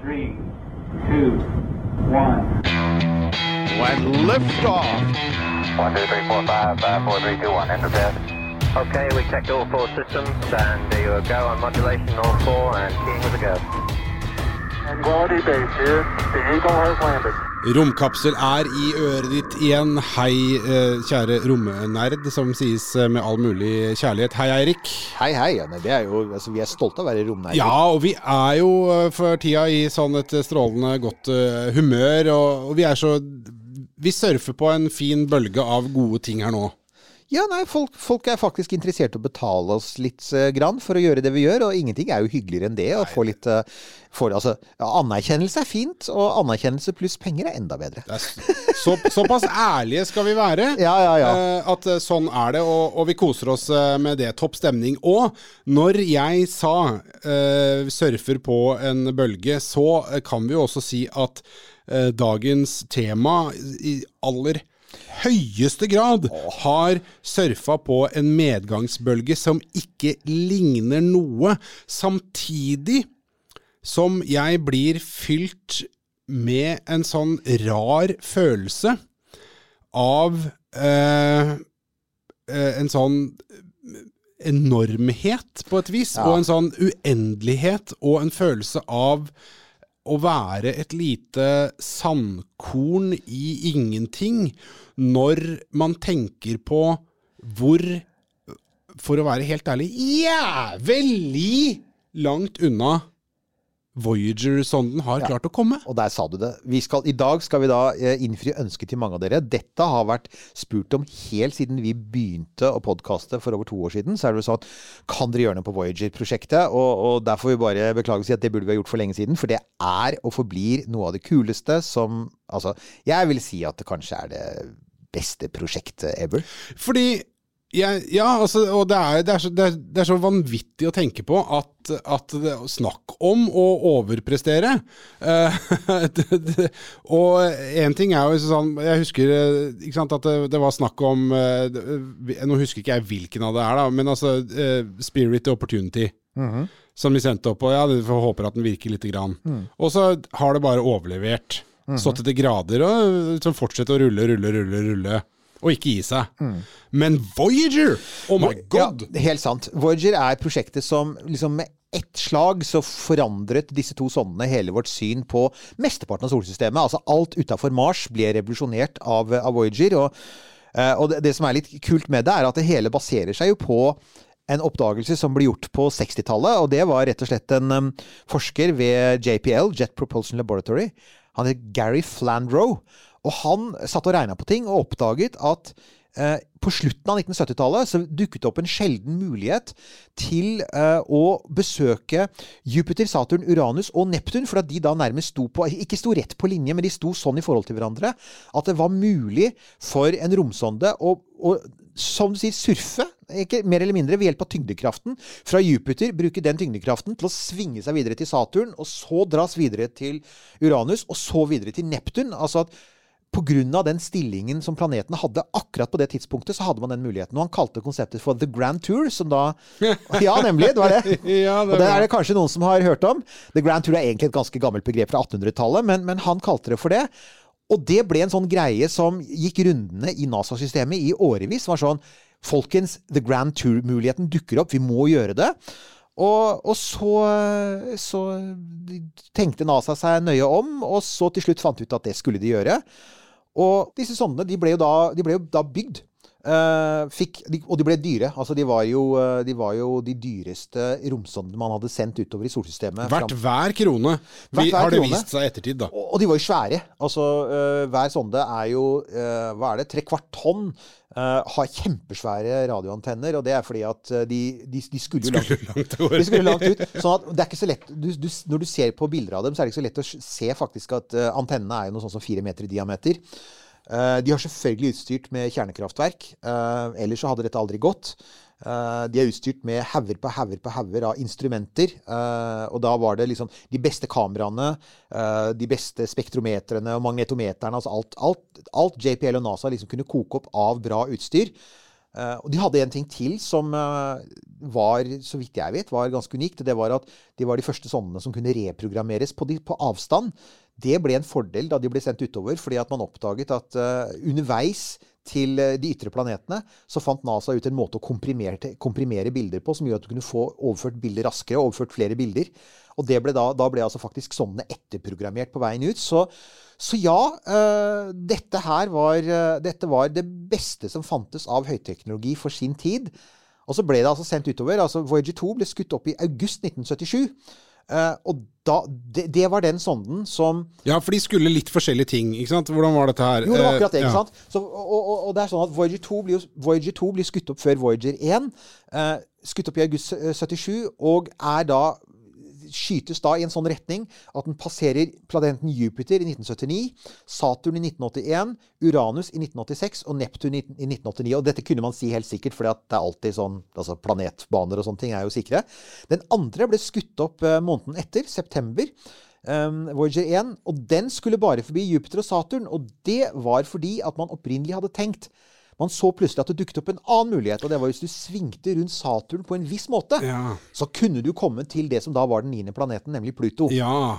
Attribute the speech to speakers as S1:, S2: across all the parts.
S1: three, two, one.
S2: When liftoff.
S3: One, two, three, four, five, five, four, three, two, one. Enter bed.
S4: Okay, we checked all four systems, and there you go on modulation, all four, and keying with a go.
S3: Tranquility Base here. The Eagle has landed.
S5: Romkapsel er i øret ditt igjen. Hei, eh, kjære romnerd, som sies eh, med all mulig kjærlighet. Hei, Eirik.
S6: Hei, hei. Er jo, altså, vi er stolte av å være romnerder.
S5: Ja, og vi er jo eh, for tida i sånn et strålende godt humør, og, og vi er så Vi surfer på en fin bølge av gode ting her nå.
S6: Ja, nei, folk, folk er faktisk interessert i å betale oss litt uh, grann for å gjøre det vi gjør, og ingenting er jo hyggeligere enn det. Å få litt uh, for, altså, Anerkjennelse er fint, og anerkjennelse pluss penger er enda bedre.
S5: Er så, såpass ærlige skal vi være.
S6: Ja, ja, ja.
S5: Uh, At sånn er det, og, og vi koser oss med det. Topp stemning. Og når jeg sa surfer på en bølge, så kan vi jo også si at dagens tema i aller høyeste grad har surfa på en medgangsbølge som ikke ligner noe. Samtidig som jeg blir fylt med en sånn rar følelse av eh, eh, en sånn enormhet, på et vis, og en sånn uendelighet, og en følelse av å være et lite sandkorn i ingenting, når man tenker på hvor, for å være helt ærlig, jævlig langt unna Voyager-sonden har klart å komme.
S6: Og der sa du det. Vi skal, I dag skal vi da eh, innfri ønsket til mange av dere. Dette har vært spurt om helt siden vi begynte å podkaste for over to år siden. Så er det sånn Kan dere gjøre noe på Voyager-prosjektet? Og, og der får vi bare beklage og si at det burde vi ha gjort for lenge siden. For det er og forblir noe av det kuleste som Altså, jeg vil si at det kanskje er det beste prosjektet ever.
S5: Fordi jeg, ja, altså, og det er, det, er så, det, er, det er så vanvittig å tenke på at, at det, Snakk om å overprestere. Eh, og én ting er jo sånn Jeg husker eh, ikke sant, at det, det var snakk om eh, Nå husker ikke jeg hvilken av det er, da, men altså Spirit og Opportunity. Som vi sendte opp, og ja, vi håper at den virker lite grann. Og så har det bare overlevert. Så til de grader, og liksom fortsette å rulle, rulle, rulle, rulle. Og ikke gi seg. Men Voyager! Oh my god!
S6: Ja, helt sant. Voyager er prosjektet som liksom med ett slag så forandret disse to sondene hele vårt syn på mesteparten av solsystemet. Altså alt utafor Mars ble revolusjonert av, av Voyager. Og, eh, og det, det som er litt kult med det, er at det hele baserer seg jo på en oppdagelse som ble gjort på 60-tallet. Og det var rett og slett en um, forsker ved JPL, Jet Propulsion Laboratory. Han het Gary Flandrow. Og han satt og regna på ting og oppdaget at eh, på slutten av 1970-tallet så dukket det opp en sjelden mulighet til eh, å besøke Jupiter, Saturn, Uranus og Neptun, for at de da nærmest sto på Ikke sto rett på linje, men de sto sånn i forhold til hverandre at det var mulig for en romsonde å, å som du sier, surfe, ikke mer eller mindre, ved hjelp av tyngdekraften fra Jupiter. Bruke den tyngdekraften til å svinge seg videre til Saturn, og så dras videre til Uranus, og så videre til Neptun. Altså at Pga. den stillingen som planeten hadde akkurat på det tidspunktet, så hadde man den muligheten. Og han kalte konseptet for The Grand Tour, som da Ja, nemlig! Det var det.
S5: Ja, det
S6: og det er det kanskje noen som har hørt om. The Grand Tour er egentlig et ganske gammelt begrep fra 1800-tallet, men, men han kalte det for det. Og det ble en sånn greie som gikk rundene i NASA-systemet i årevis. Var sånn Folkens, The Grand Tour-muligheten dukker opp. Vi må gjøre det. Og, og så, så tenkte NASA seg nøye om, og så til slutt fant de ut at det skulle de gjøre. Og disse sondene de ble jo da, ble jo da bygd. Eh, fikk, og de ble dyre. Altså de var, jo, eh, de var jo de dyreste romsondene man hadde sendt utover i solsystemet. Hvert
S5: hver krone.
S6: Hvert hver
S5: har det
S6: krone.
S5: vist seg i ettertid, da.
S6: og, og de var jo svære. Altså, øh, hver sonde er jo hva er det, tre kvart tonn. Uh, har kjempesvære radioantenner, og det er fordi at de, de, de skulle jo langt,
S5: Langt
S6: de skulle langt ut. Sånn at det er ikke så lett du, du, Når du ser på bilder av dem, så er det ikke så lett å se faktisk at antennene er jo noe sånn som fire meter i diameter. Eh, de har selvfølgelig utstyrt med kjernekraftverk. eh, ellers så hadde dette aldri gått. Eh, de er utstyrt med hauger på hauger på hauger av instrumenter. og da var det liksom de beste kameraene, de beste spektrometrene og magnetometerne. Altså alt, alt, alt JPL og NASA liksom kunne koke opp av bra utstyr. Og de hadde en ting til som var, så vidt jeg vet, var ganske unikt. og Det var at de var de første sondene som kunne reprogrammeres på, de, på avstand. Det ble en fordel da de ble sendt utover, fordi at man oppdaget at uh, underveis til eh, de ytre planetene så fant NASA ut en måte å komprimere, bilder på som gjør at du kunne få overført bilder raskere, overført flere bilder. Og ble da, da ble altså faktisk sondene etterprogrammert på veien ut. Så, så ja, uh, dette her var, uh, dette var det beste som fantes av høyteknologi for sin tid. Og så ble det altså sendt utover. altså Voyager 2 ble skutt opp i august 1977. Eh, og da, det, det var den sonden som
S5: Ja, for de skulle litt forskjellige ting, ikke sant? Hvordan var dette her?
S6: Jo, det var akkurat det.
S5: Eh,
S6: ikke
S5: ja.
S6: sant? Så, og, og, og det er sånn at Voyager 2 blir, Voyager 2 blir skutt opp før Voyager 1. Uh, skutt opp i august eh, 77, og er da skytes da i en sånn retning at den passerer planeten Jupiter i 1979, Saturn i 1981, Uranus i 1986 og Neptun i, i 1989. Og dette kunne man si helt sikkert, for det er alltid sånn altså Planetbaner og sånne ting er jo sikre. Den andre ble skutt opp eh, måneden etter, september. Um, Voyager 1, og den skulle bare forbi Jupiter og Saturn. Og det var fordi at man opprinnelig hadde tenkt Man så plutselig at det dukket opp en annen mulighet, og det var hvis du svingte rundt Saturn på en viss måte,
S5: Ja.
S6: så kunne du komme til det som da var den niende planeten, nemlig Pluto.
S5: ja.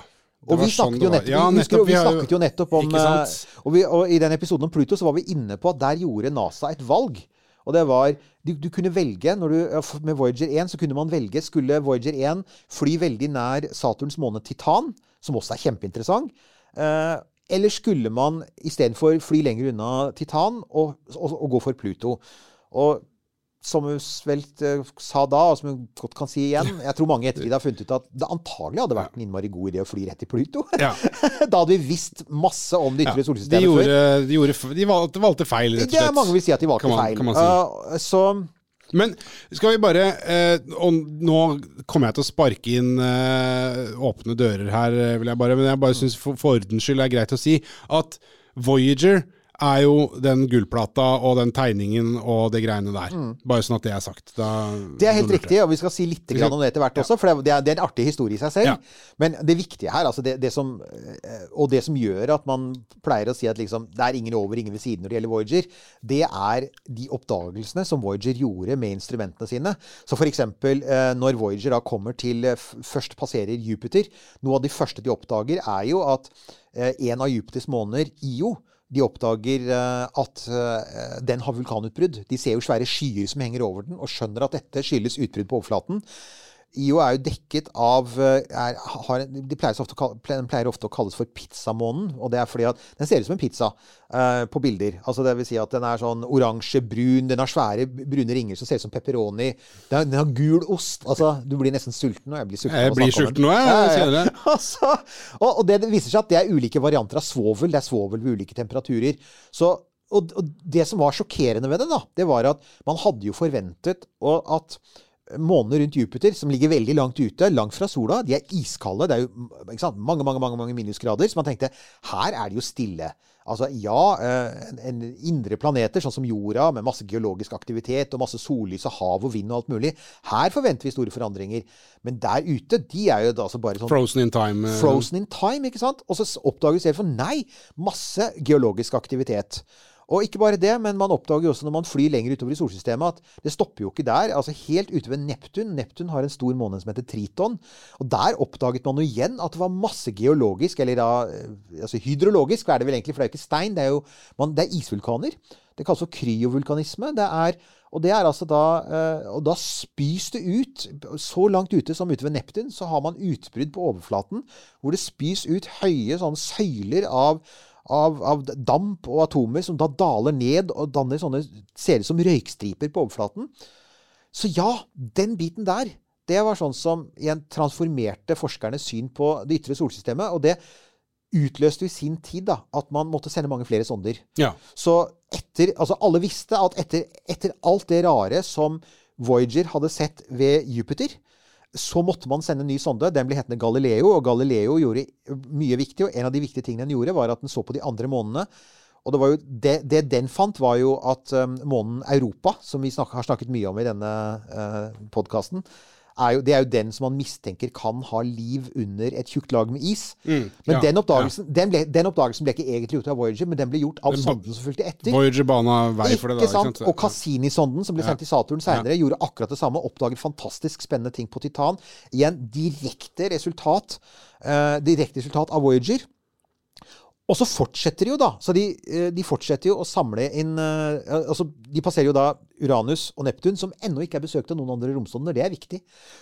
S6: Og vi
S5: sånn
S6: nettopp,
S5: Ja,
S6: vi, husker, jo- vi
S5: vi
S6: snakket jo nettopp om eh, og, vi, og I den episoden om Pluto så var vi inne på at der gjorde NASA et valg. Og det var Du, du kunne velge når du, Med Voyager 1 så kunne man velge Skulle Voyager 1 fly veldig nær Saturns måne Titan, som også er kjempeinteressant, eh, eller skulle man istedenfor fly lenger unna Titan og, og, og gå for Pluto? Og som hun vel eh, sa da, og som hun godt kan si igjen Jeg tror mange i ettertid har funnet ut at det antagelig hadde vært en innmari god idé å fly rett til Pluto.
S5: Ja.
S6: da hadde vi visst masse om det ytre
S5: ja,
S6: solsystemet
S5: gjorde,
S6: før.
S5: de, gjorde, de valgte, feil, rett og
S6: Det
S5: slett.
S6: er mange vil si at de valgte
S5: man-
S6: feil.
S5: man si.
S6: Uh, så
S5: Men skal vi bare eh, Og nå kommer jeg til å sparke inn eh, åpne dører her, eh, vil jeg bare. Men jeg bare syns for, for ordens skyld er greit å si at Voyager er jo den gullplata og den tegningen og det greiene der. Bare sånn at det er sagt. Da,
S6: Mm. det er helt riktig, og vi skal si litt om det etter hvert også, for det er, det er- en artig historie i seg selv.
S5: Ja.
S6: Men det viktige her, altså det, det som, eh, og det som gjør at man pleier å si at liksom, det er ingen over, ingen ved siden når det gjelder Voyager, det er de oppdagelsene som Voyager gjorde med instrumentene sine. Så for eksempel eh, når Voyager da kommer til eh, først passerer Jupiter, noe av de første de oppdager er jo at en av Jupiters måner, Io, de oppdager eh, at eh, den har vulkanutbrudd. De ser jo svære skyer som henger over den, og skjønner at dette skyldes utbrudd på overflaten. IO er jo dekket av eh, er, har, De pleier, ofte, den pleier ofte å kalles for pizzamånen. Og det er fordi at den ser ut som en pizza uh, på bilder. Altså det vil si at den er sånn oransje-brun. Den har svære brune ringer som ser ut som pepperoni. Den har, den har gul ost. Altså, du blir nesten sulten. Og jeg blir sulten
S5: Jeg blir sulten nå, jeg. Jeg det.
S6: Altså, og, og det viser seg at det er ulike varianter av svovel. Det er svovel ved ulike temperaturer. Så, og, det som var sjokkerende ved det, da, det var at man hadde jo forventet og at månene rundt Jupiter, som ligger veldig langt ute, langt fra sola, de er iskalde. Det er jo mange, mange, mange, mange minusgrader. Så man tenkte her er det jo stille. Altså ja, eh, en, en indre planeter, sånn som jorda, med masse geologisk aktivitet og masse sollys og hav og vind og alt mulig. Her forventer vi store forandringer. Men der ute, de er jo da altså bare sånn
S5: Frozen in time. eh,
S6: Frozen in time, ikke sant? Og så oppdager vi selv for nei, masse geologisk aktivitet. Og ikke bare det, men man oppdager også når man flyr lenger utover i solsystemet, at det stopper jo ikke der. Altså helt ute ved Neptun. Neptun har en stor måne som heter Triton. Og der oppdaget man jo igjen at det var masse geologisk, eller da eh, altså hydrologisk, er det vel egentlig, for det er jo ikke stein, det er jo man, det er isvulkaner. Det kalles for kryovulkanisme. Det er, og det er altså da eh, Og da spys det ut. Så langt ute som ute ved Neptun, så har man utbrudd på overflaten hvor det spys ut høye sånne søyler av av, av damp og atomer som da daler ned og danner sånne Ser ut som røykstriper på overflaten. Så ja, den biten der, det var sånn som igjen transformerte forskernes syn på det ytre solsystemet. Og det utløste i sin tid da, at man måtte sende mange flere sonder.
S5: Ja.
S6: Så etter, altså alle visste at etter, etter alt det rare som Voyager hadde sett ved Jupiter, så måtte man sende en ny sonde. Den ble hetende Galileo, og Galileo gjorde mye viktig. Og en av de viktige tingene den gjorde, var at den så på de andre månene. Og det, det, det den fant, var jo at um, månen Europa, som vi snak, har snakket mye om i denne uh, podkasten, er jo, det er jo den som man mistenker kan ha liv under et tjukt lag med is. men
S5: Mm, ja,
S6: den, oppdagelsen, den, ble, den oppdagelsen ble ikke egentlig gjort av Voyager, men den ble gjort av
S5: Den
S6: sonden som fulgte etter.
S5: Voyager bana vei for det, da.
S6: Ikke sant? Og Cassini-sonden, som ble sendt til Saturn senere, gjorde akkurat det samme. Oppdaget fantastisk spennende ting på Titan. Igjen direkte resultat, uh, direkte resultat av Voyager. Og så fortsetter de jo, da. Så de, eh, de fortsetter jo å samle inn eh, altså De passerer jo da Uranus og Neptun, som ennå ikke er besøkt av noen andre romsonder. Det er viktig.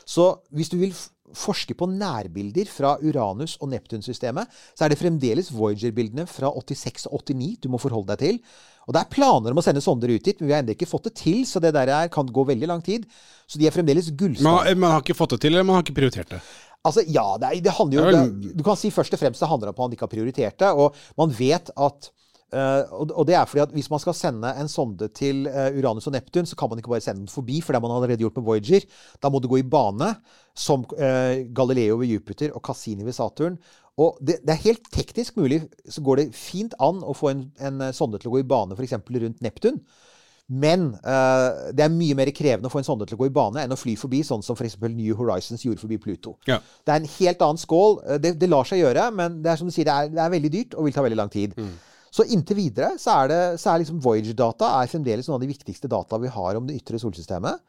S6: Så hvis du vil forske på nærbilder fra Uranus- og Neptun-systemet, så er det fremdeles Voyager-bildene fra 86 og 89 du må forholde deg til. Og det er planer om å sende sonder ut dit, men vi har ennå ikke fått det til. Så det der er, kan gå veldig lang tid. Så de er fremdeles gullstand.
S5: Man, man har ikke fått det til, eller man har ikke prioritert det.
S6: Altså, ja, det, er, det handler jo
S5: Det
S6: Du kan si først og fremst det handler om at man ikke har prioritert det. Og man vet at Uh, og, det er fordi at hvis man skal sende en sonde til eh, Uranus og Neptun, så kan man ikke bare sende den forbi, for det har man allerede gjort med Voyager. Da må du gå i bane, som uh, Galileo ved Jupiter og Cassini ved Saturn. Og det, det er helt teknisk mulig, så går det fint an å få en, en sonde til å gå i bane f.eks. rundt Neptun. Men uh, det er mye mer krevende å få en sonde til å gå i bane enn å fly forbi, sånn som f.eks. New Horizons gjorde forbi Pluto.
S5: Ja.
S6: Det er en helt annen skål. Eh, Det, det lar seg gjøre, men det er som du sier, det er, det er veldig dyrt og vil ta veldig lang tid. Så inntil videre så er, det, så er liksom Voyager-data er fremdeles noen av de viktigste data vi har om det ytre solsystemet.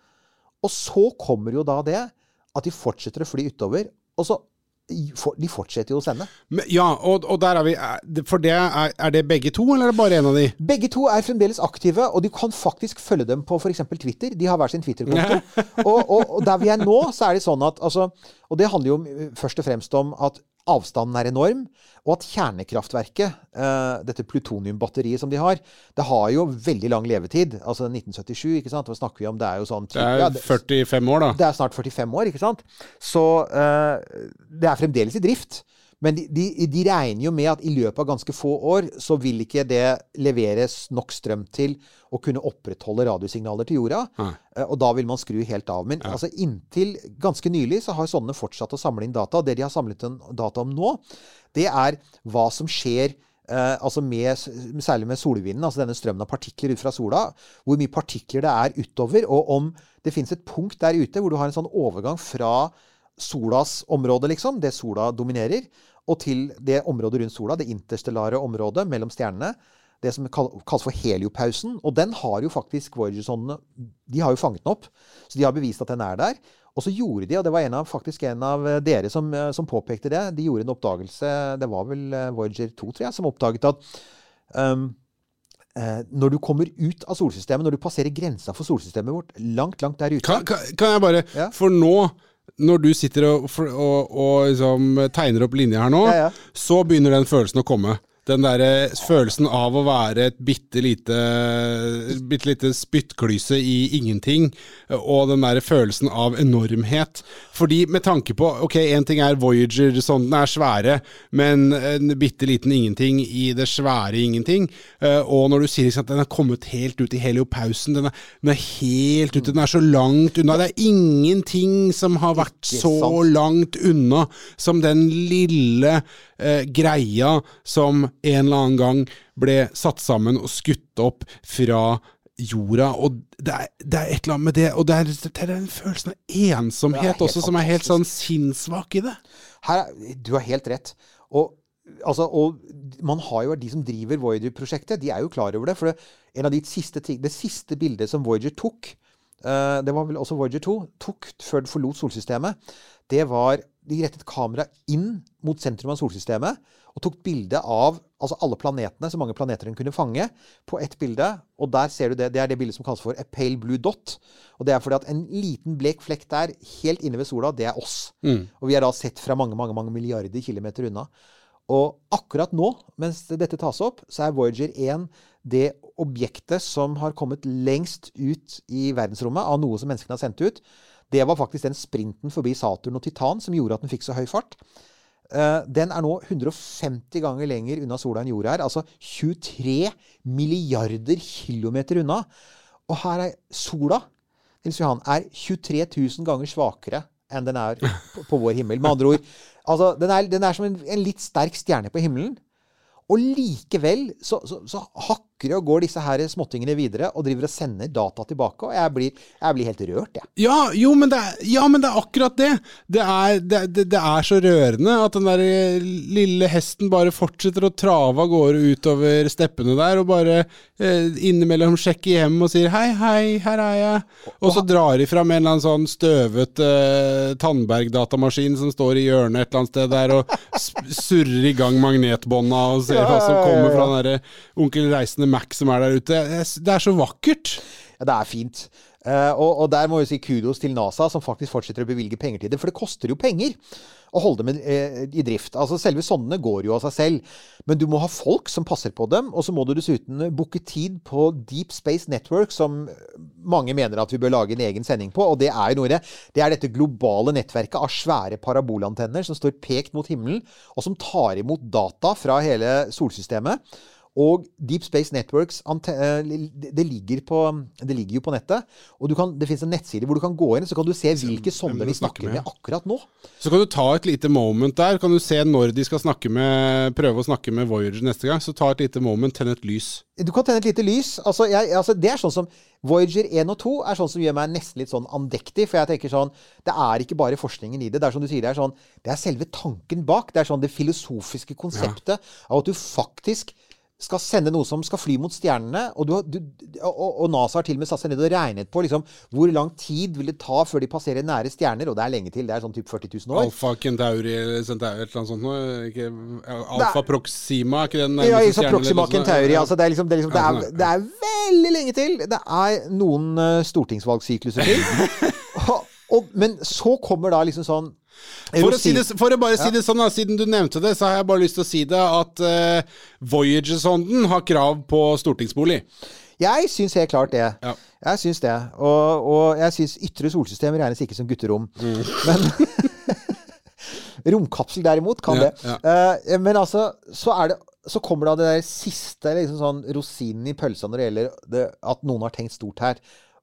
S6: Og så kommer jo da det at de fortsetter å fly utover, og så De fortsetter jo å sende.
S5: Men, ja, og, og der er vi er For det er, er det begge to, eller er det bare en av de?
S6: Begge to er fremdeles aktive, og du kan faktisk følge dem på f.eks. Twitter. De har hver sin Twitter-konto. og, og, og der vi er nå, så er det sånn at altså, Og det handler jo eh, først og fremst om at avstanden er enorm, og at kjernekraftverket, eh, dette plutoniumbatteriet som de har, det har jo veldig lang levetid. Altså 1977, ikke sant. Hva snakker vi om? Det er jo sånn
S5: Det er 45 år, da.
S6: det er snart 45 år, ikke sant? Så eh, det er fremdeles i drift. Men de, de, de regner jo med at i løpet av ganske få år så vil ikke det leveres nok strøm til å kunne opprettholde radiosignaler til jorda. Eh, Og da vil man skru helt av. Men altså inntil ganske nylig så har sånne fortsatt å samle inn data. Og Det de har samlet inn data om nå, det er hva som skjer Uh, altså med, særlig med solvinden, altså denne strømmen av partikler ut fra sola. Hvor mye partikler det er utover, og om det finnes et punkt der ute hvor du har en sånn overgang fra solas område, liksom, det sola dominerer, og til det området rundt sola, det interstellare området mellom stjernene. Det som kalles for heliopausen. Og den har jo faktisk Voyager-sondene De har jo fanget den opp. Så de har bevist at den er der. Og så gjorde de, og det var en av, faktisk en av eh, dere som, eh, som påpekte det, de gjorde en oppdagelse Det var vel eh, Voyager 2, tror jeg, som oppdaget at um, når du kommer ut av solsystemet, når du passerer grensa for solsystemet vårt, langt, langt der ute
S5: Kan, kan, kan jeg bare
S6: Ja.
S5: For nå, når du sitter og, og, og liksom tegner opp linjer her nå,
S6: Ja, ja.
S5: så begynner den følelsen å komme. Den derre følelsen av å være et bitte lite, bitte lite spyttklyse i ingenting, og den derre følelsen av enormhet. Fordi med tanke på Ok, én ting er Voyager, den er svære, men en bitte liten ingenting i det svære ingenting. Eh, Og når du sier liksom at den er kommet helt ut i heliopausen, den er, den er helt ute, den er så langt unna. Det er ingenting som har vært så langt unna som den lille eh, greia som en eller annen gang ble satt sammen og skutt opp fra jorda. Og det er, det er et eller annet med det, og det er, det er den følelsen av ensomhet også, som er helt sånn sinnssvak i det.
S6: Her, er- du har helt rett. Og, altså, og man har jo de som driver Voyager-prosjektet, de er jo klar over det. For det, en av de siste ting, det siste bildet som Voyager tok, uh, det var vel også Voyager 2, tok før det forlot solsystemet, det var De rettet kamera inn mot sentrum av solsystemet og tok bilde av altså alle planetene, så mange planeter den kunne fange, på ett bilde. Og der ser du det. Det er det bildet som kalles for a pale blue dot. Og det er fordi at en liten blek flekk der, helt inne ved sola, det er oss. Og vi er da sett fra mange, mange, mange milliarder kilometer unna. Og akkurat nå, mens dette tas opp, så er Voyager 1 det objektet som har kommet lengst ut i verdensrommet av noe som menneskene har sendt ut. Det var faktisk den sprinten forbi Saturn og Titan som gjorde at den fikk så høy fart. Eh, Den er nå 150 ganger lenger unna sola enn jorda er. Altså 23 milliarder kilometer unna. Og her er sola Nils Johan, er 23 000 ganger svakere enn den er på, vår himmel. Med andre ord, altså, den, er, den er som en, en litt sterk stjerne på himmelen. Og likevel så, så, så, hak, plukker og går disse her småtingene videre og driver og sender data tilbake. Og jeg blir, jeg blir helt rørt, jeg.
S5: Ja, jo, men det er, ja, men det er akkurat det. Det er, det, det, er så rørende at den der lille hesten bare fortsetter å trave av gårde utover steppene der, og bare eh, innimellom sjekker hjem og sier 'hei, hei, her er jeg'. Og så drar de fram en eller annen sånn støvete eh, Tandberg-datamaskin som står i hjørnet et eller annet sted der, og surrer i gang magnetbånda og ser hva som kommer fra den derre onkel Reisende Mac som er der ute. Det er så vakkert.
S6: Ja, det er fint. Uh, og, og der må vi si kudos til NASA, som faktisk fortsetter å bevilge penger til det. For det koster jo penger å holde dem eh, i drift. Altså Selve sondene går jo av seg selv. Men du må ha folk som passer på dem. Og så må du dessuten booke tid på Deep Space Network, som mange mener at vi bør lage en egen sending på. Og det er jo noe det. Det er dette globale nettverket av svære parabolantenner som står pekt mot himmelen, og som tar imot data fra hele solsystemet. Og Deep Space Networks eh, det, ligger på, det ligger jo på nettet. Og du kan, det fins en nettside hvor du kan gå inn så kan du se hvilke sonder vi
S5: snakker
S6: snakker
S5: med.
S6: med akkurat nå.
S5: Så kan du ta et lite moment der. Kan du se når de skal snakke med prøve å snakke med Voyager neste gang. Så ta et lite moment, tenn et lys.
S6: Du kan tenne et lite lys. Altså, jeg, altså, det er sånn som Voyager 1 og 2 er sånn som gjør meg nesten litt sånn andektig. For jeg tenker sånn Det er ikke bare forskningen i det. Det er som du sier, det er sånn Det er selve tanken bak. Det er sånn det filosofiske konseptet av at du faktisk skal sende noe som skal fly mot stjernene. Og, du, du, og, og NASA har til og med satt seg ned og regnet på liksom, hvor lang tid vil det ta før de passerer nære stjerner. Og det er lenge til. Det er sånn typ 40 000 år.
S5: Alfa Centauri eller Centauri, et eller annet sånt noe. Alfa Proxima, er ikke den
S6: Ja,
S5: nærmeste
S6: ikke Proxima
S5: stjernen,
S6: Centauri.
S5: sånn?
S6: Altså, det, er liksom, det, er liksom, det, er,
S5: sånn,
S6: det er veldig lenge til. Det er noen uh, stortingsvalgsykluser til. og, og, men så kommer da liksom sånn
S5: For å, si det, for å bare si det sånn, da, siden du nevnte det, så har jeg bare lyst til å si det at uh, Voyager-sonden har krav på stortingsbolig.
S6: Jeg syns helt klart det.
S5: Ja.
S6: Jeg syns det. Og, og jeg syns ytre solsystem regnes ikke som gutterom.
S5: Mm.
S6: Men romkapsel derimot kan
S5: Ja,
S6: det. Eh, men altså, så er det så kommer da det der siste liksom sånn rosinen i pølsa når det gjelder det, at noen har tenkt stort her.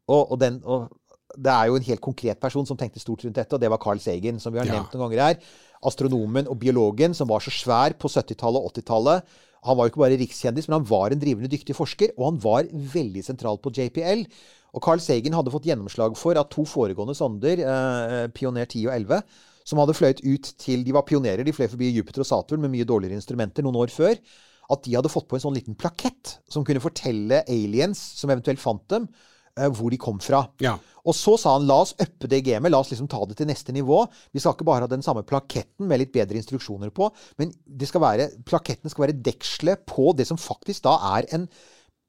S6: Og, og, den, og det er jo en helt konkret person som tenkte stort rundt dette, og det var Carl Sagen, som vi har
S5: Ja.
S6: nevnt noen ganger her. Astronomen og biologen som var så svær på 70-tallet og 80-tallet. Han var jo ikke bare rikskjendis, men han var en drivende dyktig forsker, og han var veldig sentral på JPL. Og Carl Sagen hadde fått gjennomslag for at to foregående sonder, eh, Pioner 10 og 11, som hadde fløyet ut til De var pionerer, de fløy forbi Jupiter og Saturn med mye dårligere instrumenter noen år før. At de hadde fått på en sånn liten plakett som kunne fortelle aliens som eventuelt fant dem, hvor de kom fra.
S5: Ja.
S6: Og så sa han la oss uppe det gamet, la oss liksom ta det til neste nivå. Vi skal ikke bare ha den samme plaketten med litt bedre instruksjoner på, men det skal være, plaketten skal være dekselet på det som faktisk da er en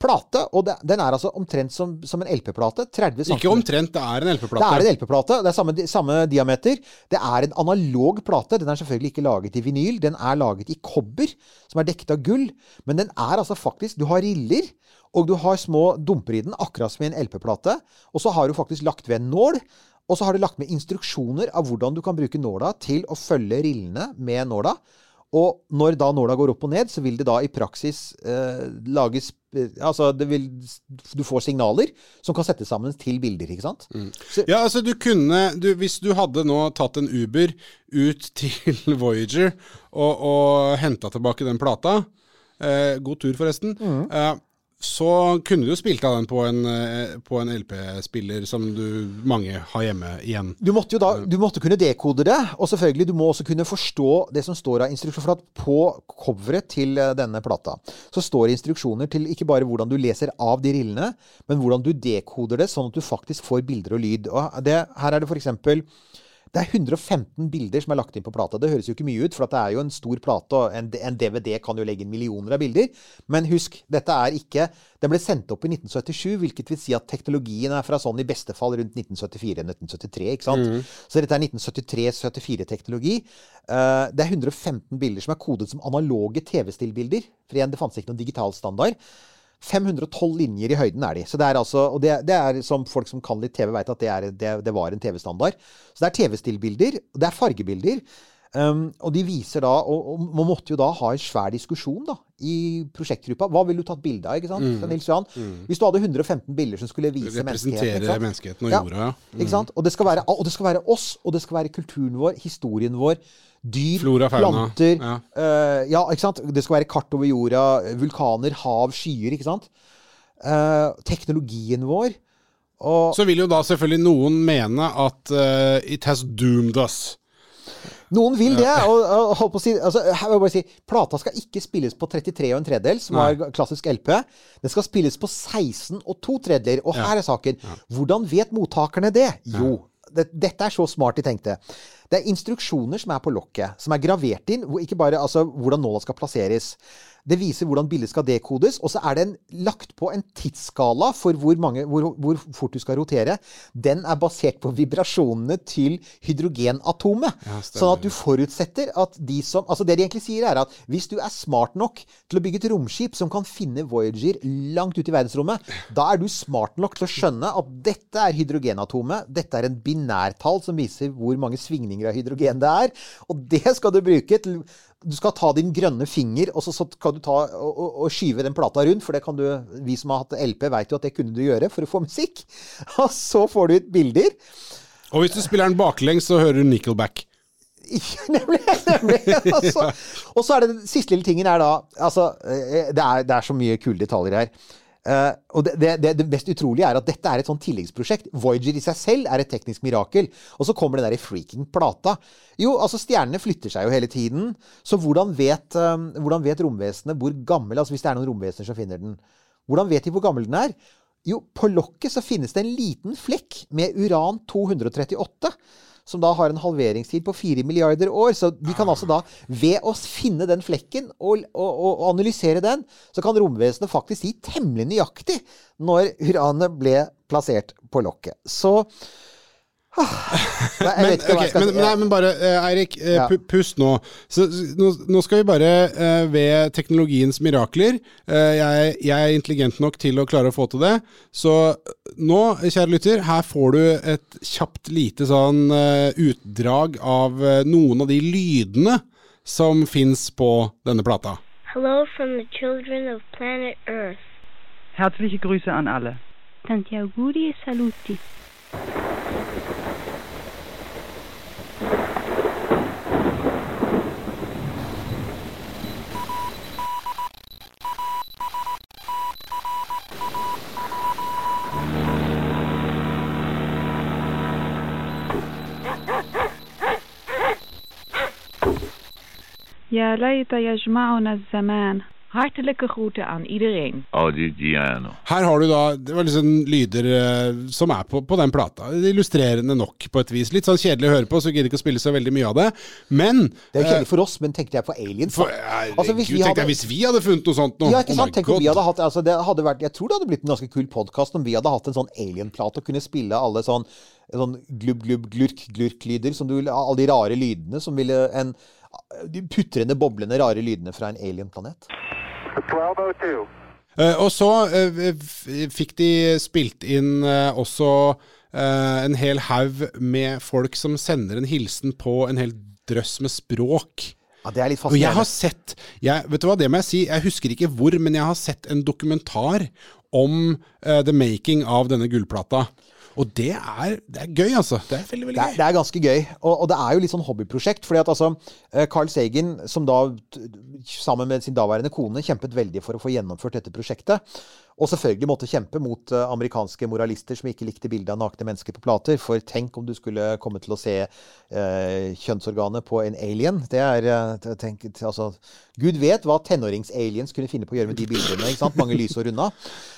S6: plate. Og det, den er altså omtrent som, som en LP-plate. 30 cm.
S5: Ikke omtrent, det er en LP-plate.
S6: Det er en LP-plate. Det er samme, samme diameter. Det er en analog plate. Den er selvfølgelig ikke laget i vinyl. Den er laget i kobber, som er dekket av gull. Men den er altså faktisk Du har riller, og du har små dumper i den, akkurat som i en LP-plate. Og så har du faktisk lagt ved en nål. Og så har du lagt med instruksjoner av hvordan du kan bruke nåla til å følge rillene med nåla. Og når da nåla går opp og ned, så vil det da i praksis eh, lages eh, Altså, det vil, du får signaler som kan settes sammen til bilder, ikke sant? Så,
S5: Ja, altså du kunne du, Hvis du hadde nå tatt en Uber ut til Voyager og, og henta tilbake den plata eh, God tur, forresten.
S6: Mm.
S5: Eh, så kunne du spilt av den på en, eh, en LP-spiller som du mange har hjemme igjen.
S6: Du måtte jo da, du måtte kunne dekode det, og selvfølgelig du må også kunne forstå det som står av instruksjoner. For på coveret til eh, denne plata så står det instruksjoner til ikke bare hvordan du leser av de rillene, men hvordan du dekoder det, sånn at du faktisk får bilder og lyd. Og det, her er det for eksempel det er 115 bilder som er lagt inn på plata. Det høres jo ikke mye ut, for at det er jo en stor plate, og en, en DVD kan jo legge inn millioner av bilder. Men husk, dette er ikke Den ble sendt opp i 1977, hvilket vil si at teknologien er fra sånn i beste fall rundt 1974-1973. ikke sant? Så dette er 1973-74-teknologi. Eh, det er 115 bilder som er kodet som analoge TV-stillbilder. For igjen, det fantes ikke noen digital standard. 512 linjer i høyden er de. Så det er altså, og det, det er som folk som kan litt TV, vet at det, er, det, det var en TV-standard. Så det er TV-stillbilder, det er fargebilder. Um, og de viser da, og, og man måtte jo da ha en svær diskusjon da, i prosjektgruppa. Hva ville du tatt bilde av? ikke sant? Nils Johan? Hvis du hadde 115 bilder som skulle vise menneskeheten.
S5: Representere menneskeheten og
S6: Ja.
S5: jorda, ja.
S6: Ikke sant? Og det, skal være, og det skal være oss, og det skal være kulturen vår, historien vår, dyr,
S5: Flora,
S6: planter.
S5: Ja.
S6: Uh, ja, ikke sant? Det skal være kart over jorda, vulkaner, hav, skyer, ikke sant? Uh, teknologien vår. Og
S5: Så vil jo da selvfølgelig noen mene at uh, it has doomed us.
S6: Noen vil det. Og, og holdt på å si, altså, jeg vil bare si, plata skal ikke spilles på 33 og en tredjedel, som
S5: Nei.
S6: var klassisk LP. Den skal spilles på 16 og to tredeler. Og her er saken. Hvordan vet mottakerne det? Jo. Det, dette er så smart de tenkte. Det er instruksjoner som er på lokket, som er gravert inn. Ikke bare altså, hvordan nåla skal plasseres. Det viser hvordan bildet skal dekodes, og så er den lagt på en tidsskala for hvor, mange, hvor, hvor fort du skal rotere. Den er basert på vibrasjonene til hydrogenatomet.
S5: Ja,
S6: sånn at du forutsetter at de som Altså det de egentlig sier, er at hvis du er smart nok til å bygge et romskip som kan finne Voyager langt ut i verdensrommet, da er du smart nok til å skjønne at dette er hydrogenatomet. Dette er en binærtall som viser hvor mange svingninger av hydrogen det er. Og det skal du bruke til du skal ta din grønne finger og så så skal du ta og, og, skyve den plata rundt. For det kan du, vi som har hatt LP, vet jo at det kunne du gjøre for å få musikk. Og så får du ut bilder.
S5: Og hvis du spiller den baklengs, så hører du Nickelback.
S6: nemlig. nemlig. Og så- Og så er det den siste lille tingen er da Altså, eh, det er, det er så mye kule detaljer her. Eh, og det, det, det, mest utrolige er at dette er et sånn tilleggsprosjekt. Voyager i seg selv er et teknisk mirakel. Og så kommer den der freaking plata. Jo, altså stjernene flytter seg jo hele tiden. Så hvordan vet, um, hvordan vet romvesenet hvor gammel Altså hvis det er noen romvesener som finner den. Hvordan vet de hvor gammel den er? Jo, på lokket så finnes det en liten flekk med uran 238 som da har en halveringstid på 4 milliarder år. Så de kan altså da, ved å finne den flekken og, og, og analysere den, så kan romvesenet faktisk si temmelig nøyaktig når uranet ble plassert på lokket. Så Nei,
S5: Men,
S6: vet ikke hva
S5: ok,
S6: jeg skal
S5: men, nei, men bare, eh, Eirik, eh,
S6: Ja.
S5: pust nå. Så, nå. Nå skal vi bare, uh, ved teknologiens mirakler Uh, jeg, jeg er intelligent nok til å klare å få til det. Så nå, kjære lytter, her får du et kjapt lite sånn uh, utdrag av noen av de lydene som fins på denne plata.
S7: Hello from the children of planet Earth.
S8: Herzliche Grüße an alle.
S7: Tantia auguri e saluti.
S8: Ja ليت يجمعنا الزمان. Hartelijke groeten aan iedereen.
S2: Audigiano.
S5: Her har du da det var liksom lyder eh, som er på, på den plata. Illustrerende nok på et vis. Litt sånn kjedelig å høre på, så gidder ikke å spille så veldig mye av det. Men
S6: Det er jo
S5: eh,
S6: kjedelig for oss, men tenkte jeg på aliens.
S5: for,
S6: da. Altså, hvis vi
S5: tenkte
S6: hadde-
S5: jeg hvis vi hadde funnet noe sånt nå.
S6: Ja, ikke
S5: Oh
S6: sant?
S5: my
S6: Tenk om vi
S5: God.
S6: hadde hatt altså, det hadde vært, Jeg tror det hadde blitt en ganske kul podkast om vi hadde hatt en sånn alien-plate og kunne spille alle sånn, sånn glubb, glubb, glurk, glurk-lyder. som du ville- Alle de rare lydene som ville en De putrende, boblende, rare lydene fra en alien-planet.
S3: 1202.
S5: Eh, og så eh, fikk de spilt inn eh, også eh, en hel haug med folk som sender en hilsen på en hel drøss med språk.
S6: Ja, Det er litt
S5: Og jeg har sett jeg, Vet du hva, det må jeg si. Jeg husker ikke hvor, men jeg har sett en dokumentar om uh, the making av denne gullplata. Og det er, det er gøy, altså. Det er veldig, veldig
S6: Det er,
S5: gøy.
S6: det er ganske gøy. Og, og det er jo litt sånn hobbyprosjekt. fordi at altså, eh, Carl Sagen, som da sammen med sin daværende kone kjempet veldig for å få gjennomført dette prosjektet, og selvfølgelig måtte kjempe mot eh, amerikanske moralister som ikke likte bildet av nakne mennesker på plater. For tenk om du skulle komme til å se eh, kjønnsorganet på en alien. Det er eh, tenk, altså, Gud vet hva tenårings-aliens kunne finne på å gjøre med de bildene. ikke sant? Mange lysår unna.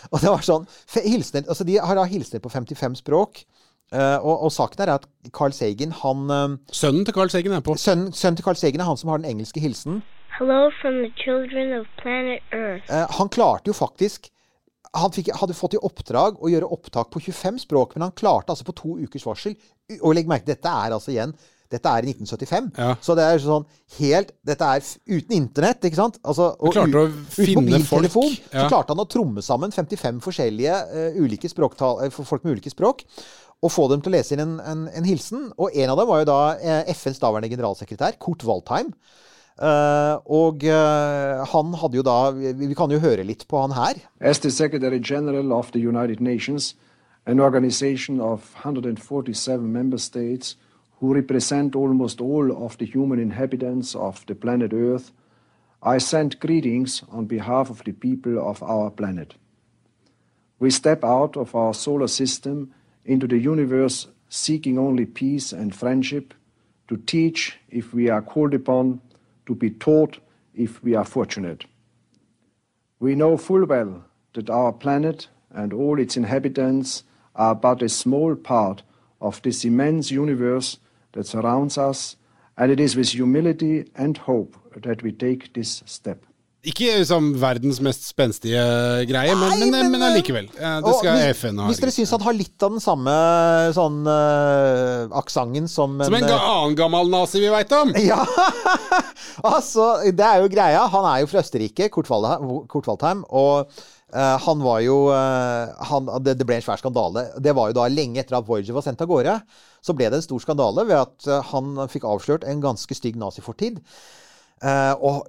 S6: Og det var sånn, hilsner, altså De har da hilsener på 55 språk. Uh, og, og saken er at Carl Sagen, han uh,
S5: Sønnen til Carl Sagen er på.
S6: Sønnen sønnen til Carl Sagen er han som har den engelske hilsen.
S7: Hello from the children of planet Earth.
S6: Uh, han klarte jo faktisk Han fikk, hadde fått i oppdrag å gjøre opptak på 25 språk, men han klarte altså på to ukers varsel Og legg merke dette er altså igjen dette er i 1975.
S5: Ja.
S6: Så det er sånn helt Dette er uten internett, ikke sant? Altså, og ut- uten mobiltelefon.
S5: folk. Ja.
S6: Så klarte han å tromme sammen 55 forskjellige uh, ulike språktal, uh, folk med ulike språk. og få dem til å lese inn en, en, en hilsen. Og en av dem var jo da uh, FNs daværende generalsekretær, Kurt Waldheim. Eh, og eh, han hadde jo da vi, vi kan jo høre litt på han her.
S9: As the Secretary General of the United Nations, an organization of 147 member states who represent almost all of the human inhabitants of the planet Earth, I send greetings on behalf of the people of our planet. We step out of our solar system into the universe seeking only peace and friendship, to teach if we are called upon, to be taught if we are fortunate. We know full well that our planet and all its inhabitants are but a small part of this immense universe that surrounds us, and it is with humility and hope that we take this step.
S5: Ikke liksom verdens mest spenstige greie, men,
S6: Nei,
S5: men,
S6: men,
S5: men allikevel. Eh, Det skal
S6: hvis,
S5: FN ha.
S6: Hvis dere syns han har litt av den samme sånn uh, aksenten som
S5: Som en
S6: eh,
S5: ga annen gammel nazi vi veit om!
S6: Ja! altså, det er jo greia. Han er jo fra Østerrike, Kurt Waldheim, Kurt Waldheim og uh, han var jo uh, han, det, det ble en svær skandale. Det var jo da lenge etter at Voyager var sendt av gårde. Så ble det en stor skandale ved at eh, han fikk avslørt en ganske stygg nazifortid. Eh, og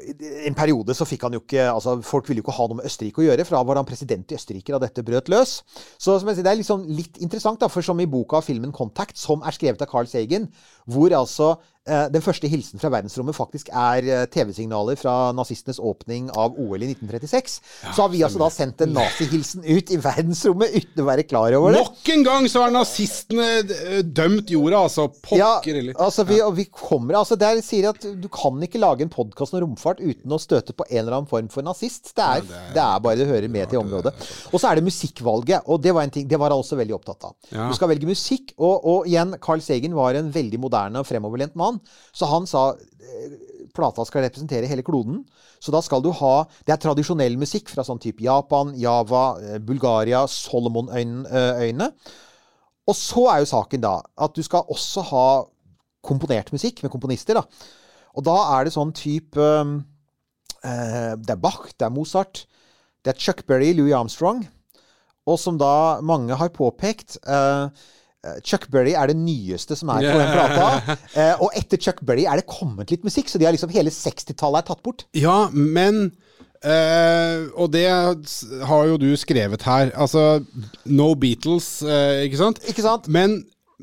S6: en periode så fikk han jo ikke altså Folk ville jo ikke ha noe med Østerrike å gjøre, for da var han president i Østerrike da dette brøt løs. Så som jeg sier, det er liksom litt interessant, da, for som i boka og filmen 'Contact', som er skrevet av Carl Sagen, hvor altså eh, den første hilsen fra verdensrommet faktisk er eh, TV-signaler fra nazistenes åpning av OL i 1936, så har vi altså da sendt en nazihilsen ut i verdensrommet uten å være klar over det.
S5: Nok en gang så har nazistene eh, dømt jorda, altså. Pokker heller.
S6: altså vi, og vi kommer altså Der sier at du kan ikke lage en podkast om romfart uten å støte på en eller annen form for nazist. Det er, det er bare det hører med til området. Og så er det musikkvalget, og det var en ting Det var han også veldig opptatt av.
S5: Ja.
S6: Du skal velge musikk, og, og igjen, Carl Segen var en veldig moderne og fremoverlent mann, så han sa eh, plata skal representere hele kloden. Så da skal du ha Det er tradisjonell musikk fra sånn type Japan, Java, eh, Bulgaria, Solomonøyene. Og så er jo saken da at du skal også ha komponert musikk med komponister. da. Og da er det sånn type eh, Det er Bach, det er Mozart, det er Chuck Berry, Louis Armstrong. Og som da mange har påpekt eh, Chuck Berry er det nyeste som er på den plata. Eh, og etter Chuck Berry er det kommet litt musikk, så de har liksom hele 60-tallet er tatt bort.
S5: Ja, men Uh, Og det har jo du skrevet her. Altså No Beatles, uh, ikke sant?
S6: Ikke sant?
S5: Men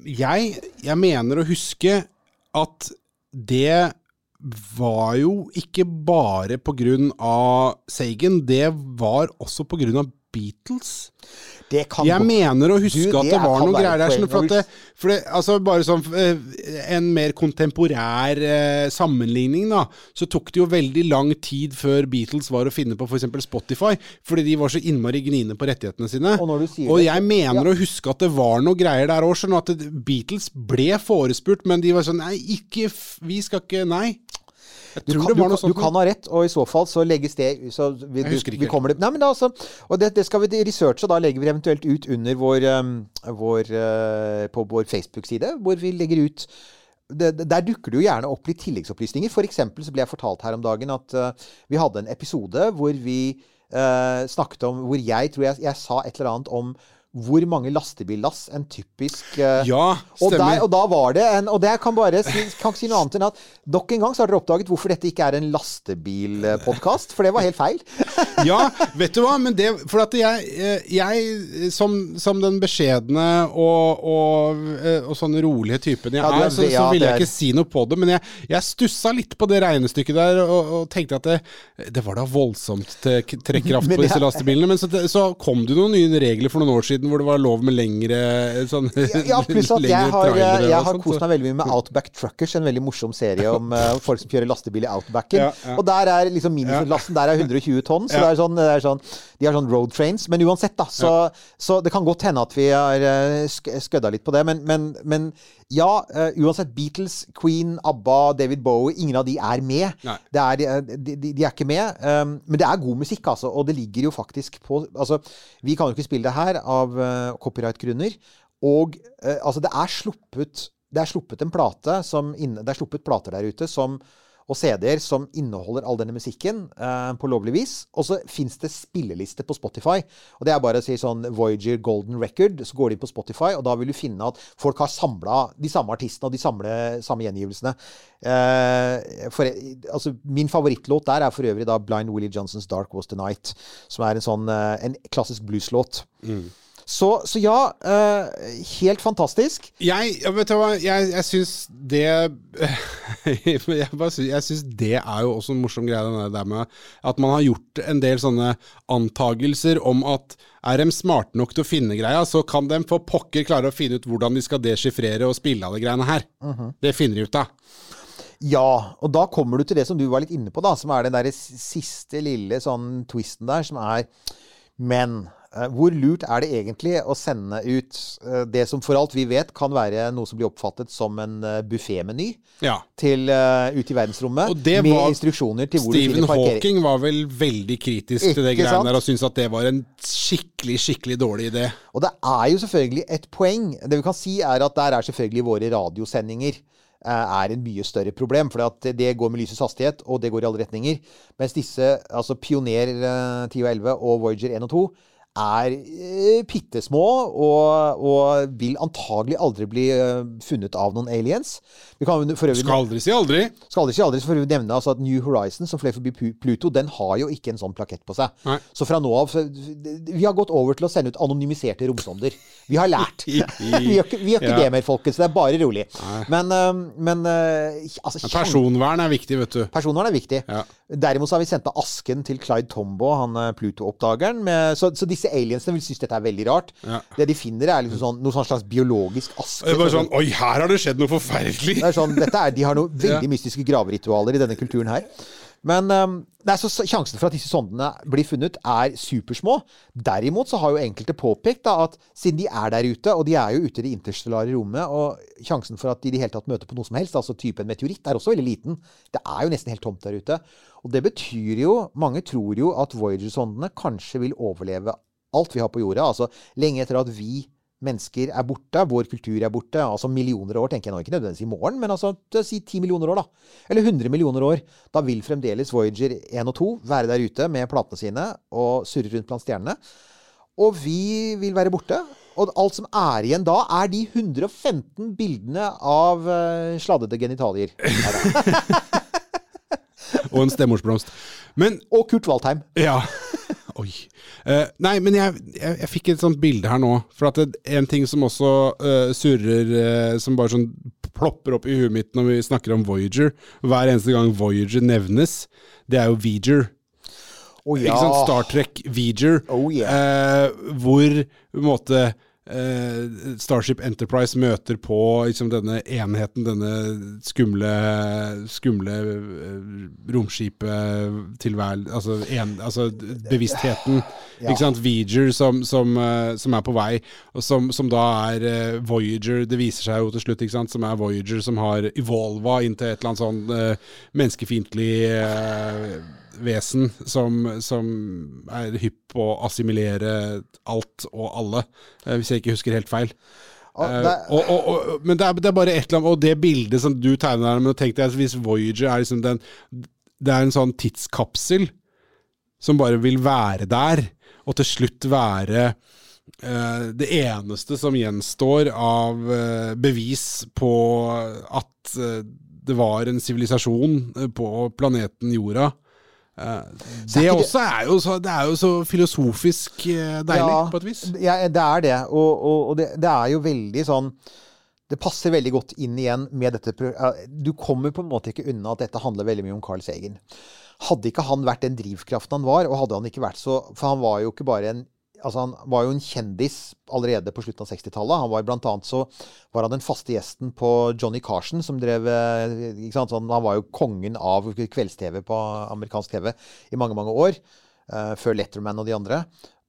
S5: jeg, jeg mener å huske at det var jo ikke bare på grunn av Sagen, det var også på grunn av Beatles.
S6: Det kan
S5: Jeg
S6: gå-
S5: mener å huske
S6: Du,
S5: at
S6: det
S5: det var noen greier der. Sånn for at det, for det, altså bare sånn En mer kontemporær eh, sammenligning, da. Så tok det jo veldig lang tid før Beatles var å finne på f.eks. Spotify. Fordi de var så innmari gniende på rettighetene sine.
S6: Og når du sier
S5: Og jeg mener
S6: ja.
S5: å huske at det var noen greier der òg. Sånn at Beatles ble forespurt, men de var sånn Nei, ikke Vi skal ikke Nei.
S6: Du
S5: tror
S6: kan,
S5: det
S6: du, kan- du kan ha rett, og i så fall så legges det så vi,
S5: Jeg husker ikke
S6: vi kommer det, nei, men da, så, Og det, det skal vi researche, og da legger vi eventuelt ut under vår, um, vår uh, På vår Facebook-side, hvor vi legger ut det- der dukker det jo gjerne opp litt tilleggsopplysninger. For eksempel så ble jeg fortalt her om dagen at uh, vi hadde en episode hvor vi uh, snakket om Hvor jeg tror jeg, jeg sa et eller annet om hvor mange lastebillass en typisk uh,
S5: Ja,
S6: og, der,
S5: stemmer.
S6: og da var det en Og det kan bare si, kan ikke si noe annet enn at nok en gang så har dere oppdaget hvorfor dette ikke er en lastebilpodkast, for det var helt feil.
S5: ja, vet du hva? Men det, for at jeg, eh, jeg som, som den beskjedne og, og, eh, og sånn rolige typen jeg
S6: Ja, er-
S5: så, så ville jeg ikke si noe på det. Men jeg, jeg stussa litt på det regnestykket der og, og tenkte at det, det var da voldsomt til trekkraft på disse lastebilene. Men så, så kom det noen nye regler for noen år siden hvor det var lov med lengre sånn,
S6: Ja, pluss at jeg har,
S5: trailere
S6: jeg har kost meg veldig mye med Outback Truckers, en veldig morsom serie om uh, folk som kjører lastebil i Outbacken.
S5: Ja, ja.
S6: Og der er liksom minilasten der er 120 tonn, så det er sånn, det er sånn de har sånn road trains. Men uansett, da. Så, så det kan godt hende at vi har uh, skødda litt på det. Men, men, men ja, uh, uansett. Beatles, Queen, ABBA, David Bowie, ingen av de er med. Det er, de, de, de er ikke med. Um, men det er god musikk, altså. Og det ligger jo faktisk på Altså, vi kan jo ikke spille det her av uh, copyright-grunner. Og uh, altså, det er sluppet Det er sluppet en plate som inne, Det er sluppet plater der ute som og CD-er som inneholder all denne musikken eh, på lovlig vis. Og så fins det spillelister på Spotify. Og det er bare å si sånn Voyager Golden Record. Så går de på Spotify, og da vil du finne at folk har samla de samme artistene og de samme, samme gjengivelsene. Eh, for, altså, min favorittlåt der er for øvrig da Blind Willie Johnsons Dark Was The Night, som er en sånn eh, en klassisk blueslåt. Så, så ja, uh, helt fantastisk.
S5: Jeg, vet du hva, jeg, jeg syns det Jeg, jeg syns det er jo også en morsom greie, den der med at man har gjort en del sånne antagelser om at er de smarte nok til å finne greia, så kan de for pokker klare å finne ut hvordan de skal deschiffrere og spille alle greiene her. Det finner de ut av.
S6: Ja, og da kommer du til det som du var litt inne på, da, som er den der siste lille sånn twisten der, som er Men hvor lurt er det egentlig å sende ut eh, det som for alt vi vet kan være noe som blir oppfattet som en uh, buffémeny
S5: Ja.
S6: til uh, ut i verdensrommet,
S5: Og det
S6: med
S5: var
S6: instruksjoner til hvor du
S5: Stephen
S6: finner parkering.
S5: Hawking var vel veldig kritisk til det greiene
S6: sant?
S5: der og syntes at det var en skikkelig, skikkelig dårlig idé.
S6: Og det er jo selvfølgelig et poeng. Det vi kan si er at der er selvfølgelig våre radiosendinger eh, er en mye større problem. For det går med lysets hastighet, og det går i alle retninger. Mens disse, altså Pioner eh, 10 og 11 og Voyager 1 og 2, er eh, bitte små og, og vil antagelig aldri bli eh, funnet av noen aliens. Vi kan for øvrig
S5: Skal aldri si aldri.
S6: skal aldri si aldri, så får vi nevne altså at New Horizon, som fløy forbi Pluto, den har jo ikke en sånn plakett på seg.
S5: Nei.
S6: Så fra nå av Vi har gått over til å sende ut anonymiserte romsonder. Vi har lært. vi gjør ikke, vi gjør ikke
S5: Ja.
S6: det mer, folkens. Det er bare rolig. Men, øh, men altså,
S5: Personvern er viktig, vet du.
S6: Personvern er viktig.
S5: Ja.
S6: Derimot så har vi sendt av asken til Clyde Tombo, han eh, Pluto-oppdageren. Så, så disse aliensene vil synes dette er veldig rart.
S5: Ja.
S6: Det de finner, er liksom sånn, noe sånn slags biologisk aske.
S5: Det er bare
S6: Så-
S5: sånn Oi, her har det skjedd noe forferdelig!
S6: det er sånn, dette er, de har noen veldig
S5: Ja.
S6: mystiske graveritualer i denne kulturen her. Men um, nei, så sjansen for at disse sondene blir funnet, er supersmå. Derimot så har jo enkelte påpekt da, at siden de er der ute, og de er jo ute i det interstellare rommet, og sjansen for at de i det hele tatt møter på noe som helst, altså type en meteoritt, er også veldig liten. Det er jo nesten helt tomt der ute. Og det betyr jo Mange tror jo at Voyager-sondene kanskje vil overleve alt vi har på jorda. Altså lenge etter at vi mennesker er borte, vår kultur er borte, altså millioner år, tenker jeg nå ikke nødvendigvis i morgen, men altså si ti millioner år, da. Eller 100 millioner år. Da vil fremdeles Voyager 1 og 2 være der ute med platene sine og surre rundt blant stjernene. Og vi vil være borte. Og alt som er igjen da, er de 115 bildene av uh, sladdede genitalier.
S5: Og en stemorsblomst. Men
S6: Og Kurt Waldheim.
S5: Ja. Oi. Uh, nei, men jeg, jeg, jeg fikk et sånt bilde her nå. For at det, en ting som også uh, surrer, uh, som bare sånn plopper opp i huet mitt når vi snakker om Voyager, hver eneste gang Voyager nevnes, det er jo Veger.
S6: Oh, ja.
S5: Ikke sant? Star Trek Veger.
S6: Oh,
S5: eh, hvor på en måte eh, Starship Enterprise møter på liksom, denne enheten, denne skumle, skumle eh, romskipet tilvær... Altså, en, altså bevisstheten.
S6: Ja.
S5: Ikke sant? Voyager som, som, eh, som er på vei, og som, som da er Voyager Det viser seg jo til slutt, ikke sant, som er Voyager som har evolva inn til et eller annet sånn eh, menneskefiendtlig eh, vesen som, som er hypp på å assimilere alt og alle, eh, hvis jeg ikke husker helt feil.
S6: Og
S5: Eh,
S6: det-
S5: og, og, og, men det er, det er bare et eller annet Og det bildet som du tegner her, men tenk deg hvis Voyager er liksom den Det er en sånn tidskapsel som bare vil være der, og til slutt være Uh, det eneste som gjenstår av uh, bevis på at uh, det var en sivilisasjon på planeten Jorda. Eh, det
S6: det-
S5: også er jo så, det er jo så filosofisk eh, deilig,
S6: Ja,
S5: på et vis.
S6: Ja, det er det. Og, og, og det, det er jo veldig sånn Det passer veldig godt inn igjen med dette Du kommer på en måte ikke unna at dette handler veldig mye om Carl Sagen. Hadde ikke han vært den drivkraften han var, og hadde han ikke vært så For han var jo ikke bare en Altså Han var jo en kjendis allerede på slutten av 60-tallet. Han var blant annet så var han den faste gjesten på Johnny Carson, som drev eh, sant? Sånn, Han var jo kongen av kvelds-TV på amerikansk TV i mange, mange år. Uh, før Letterman og de andre.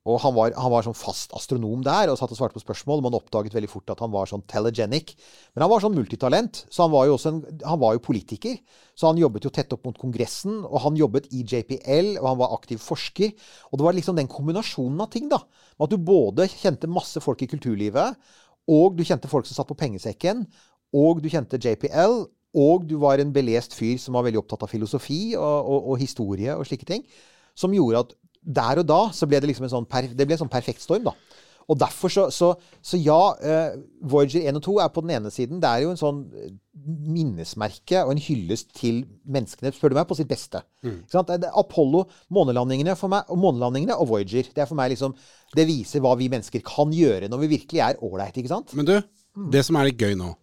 S6: Og han var, han var sånn fast astronom der og satt og svarte på spørsmål. Man oppdaget veldig fort at han var sånn telegenic. Men han var sånn multitalent, så han var jo en, han var jo politiker. Så han jobbet jo tett opp mot Kongressen, og han jobbet i JPL, og han var aktiv forsker. Og det var liksom den kombinasjonen av ting, da. Med at du både kjente masse folk i kulturlivet, og du kjente folk som satt på pengesekken, og du kjente JPL, og du var en belest fyr som var veldig opptatt av filosofi og, og, og historie og slike ting, som gjorde at der og da så ble det liksom en sånn, per, det ble en sånn perfekt storm, da. Og derfor så, så, så ja, uh, Voyager 1 og 2 er på den ene siden Det er jo en sånn eh, minnesmerke og en hyllest til menneskene, spør du meg, på sitt beste. Ikke sant? Det er Apollo, månelandingene for meg, og månelandingene og Voyager. Det er for meg liksom Det viser hva vi mennesker kan gjøre når vi virkelig er ålreite, ikke sant?
S5: Men du, det som er litt gøy nå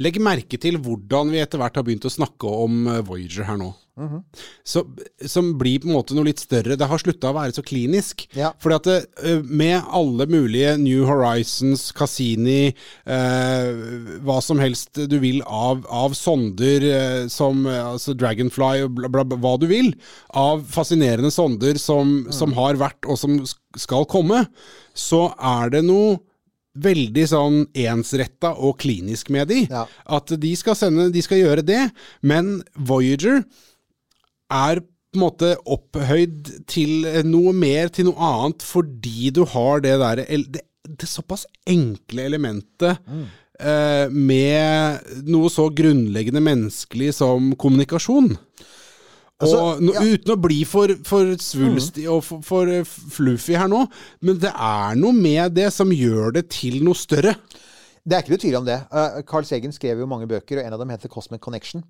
S5: Legg merke til hvordan vi etter hvert har begynt å snakke om eh, Voyager her nå. Så, som blir på en måte noe litt større. Det har slutta å være så klinisk.
S6: Ja.
S5: Fordi at det, eh, med alle mulige New Horizons, Cassini, eh, hva som helst du vil av, av sonder eh, som eh, altså Dragonfly bla, bla, bla, hva du vil, av fascinerende sonder som, som har vært og som skal komme, så er det noe veldig sånn ensretta og klinisk med de.
S6: Ja.
S5: At de skal sende, de skal gjøre det, men Voyager er på en måte opphøyd til noe mer, til noe annet, fordi du har det der det, det såpass enkle elementet eh, med noe så grunnleggende menneskelig som kommunikasjon.
S6: Altså,
S5: og no,
S6: ja. Mm.
S5: Uten å bli for, for svulstig og for, for fluffy her nå, men det er noe med det som gjør det til noe større.
S6: Det er ikke noe tvil om det. Uh, Carl Sagan skrev jo mange bøker, og en av dem heter Cosmic Connection.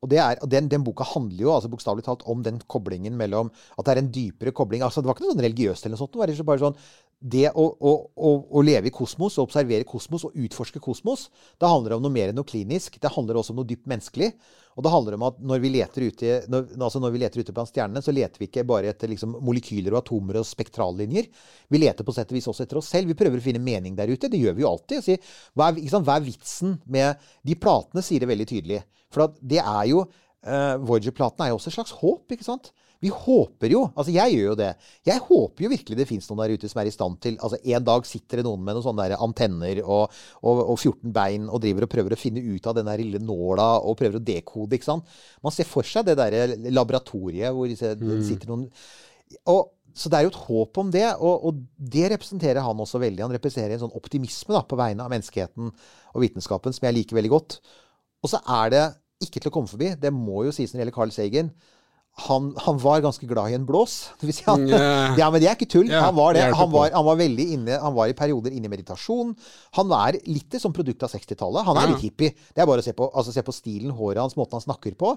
S6: Og, er, den, den boka handler jo altså bokstavelig talt om den koblingen mellom At det er en dypere kobling. altså Det var ikke noe sånn religiøst eller noe sånt. Det var bare sånn det å, å, å, å leve i kosmos, og observere kosmos og utforske kosmos, det handler om noe mer enn noe klinisk. Det handler også om noe dypt menneskelig. Og det handler om at når vi leter ute, når, altså når vi leter ute blant stjernene, så leter vi ikke bare etter liksom, molekyler og atomer og spektrallinjer. Vi leter på sett og vis også etter oss selv. Vi prøver å finne mening der ute. Det gjør vi jo alltid. Og hva, er, sant, hva er vitsen med De platene sier det veldig tydelig. For det er jo uh, Voyager-platene er jo også et slags håp, ikke sant? Vi håper jo, altså jeg gjør jo det, jeg håper jo virkelig det fins noen der ute som er i stand til altså En dag sitter det noen med noen sånne der antenner og, og, og 14 bein og driver og prøver å finne ut av den der lille nåla og prøver å dekode, ikke sant. Man ser for seg det derre laboratoriet hvor disse, det sitter noen og, Så det er jo et håp om det, og, og det representerer han også veldig. Han representerer en sånn optimisme da, på vegne av menneskeheten og vitenskapen som jeg liker veldig godt. Og så er det ikke til å komme forbi, det må jo sies når det gjelder Carl Sagan han, han, var ganske glad i en blås. Han,
S5: Ja.
S6: ja, men det er ikke tull.
S5: Yeah,
S6: han var Han var, han var veldig inne Han var i perioder inne i meditasjon. Han er litt sånn produkt av 60-tallet. Han er
S5: yeah.
S6: litt hippie. Det er bare å se på, altså, se på stilen, håret hans, måten han snakker på.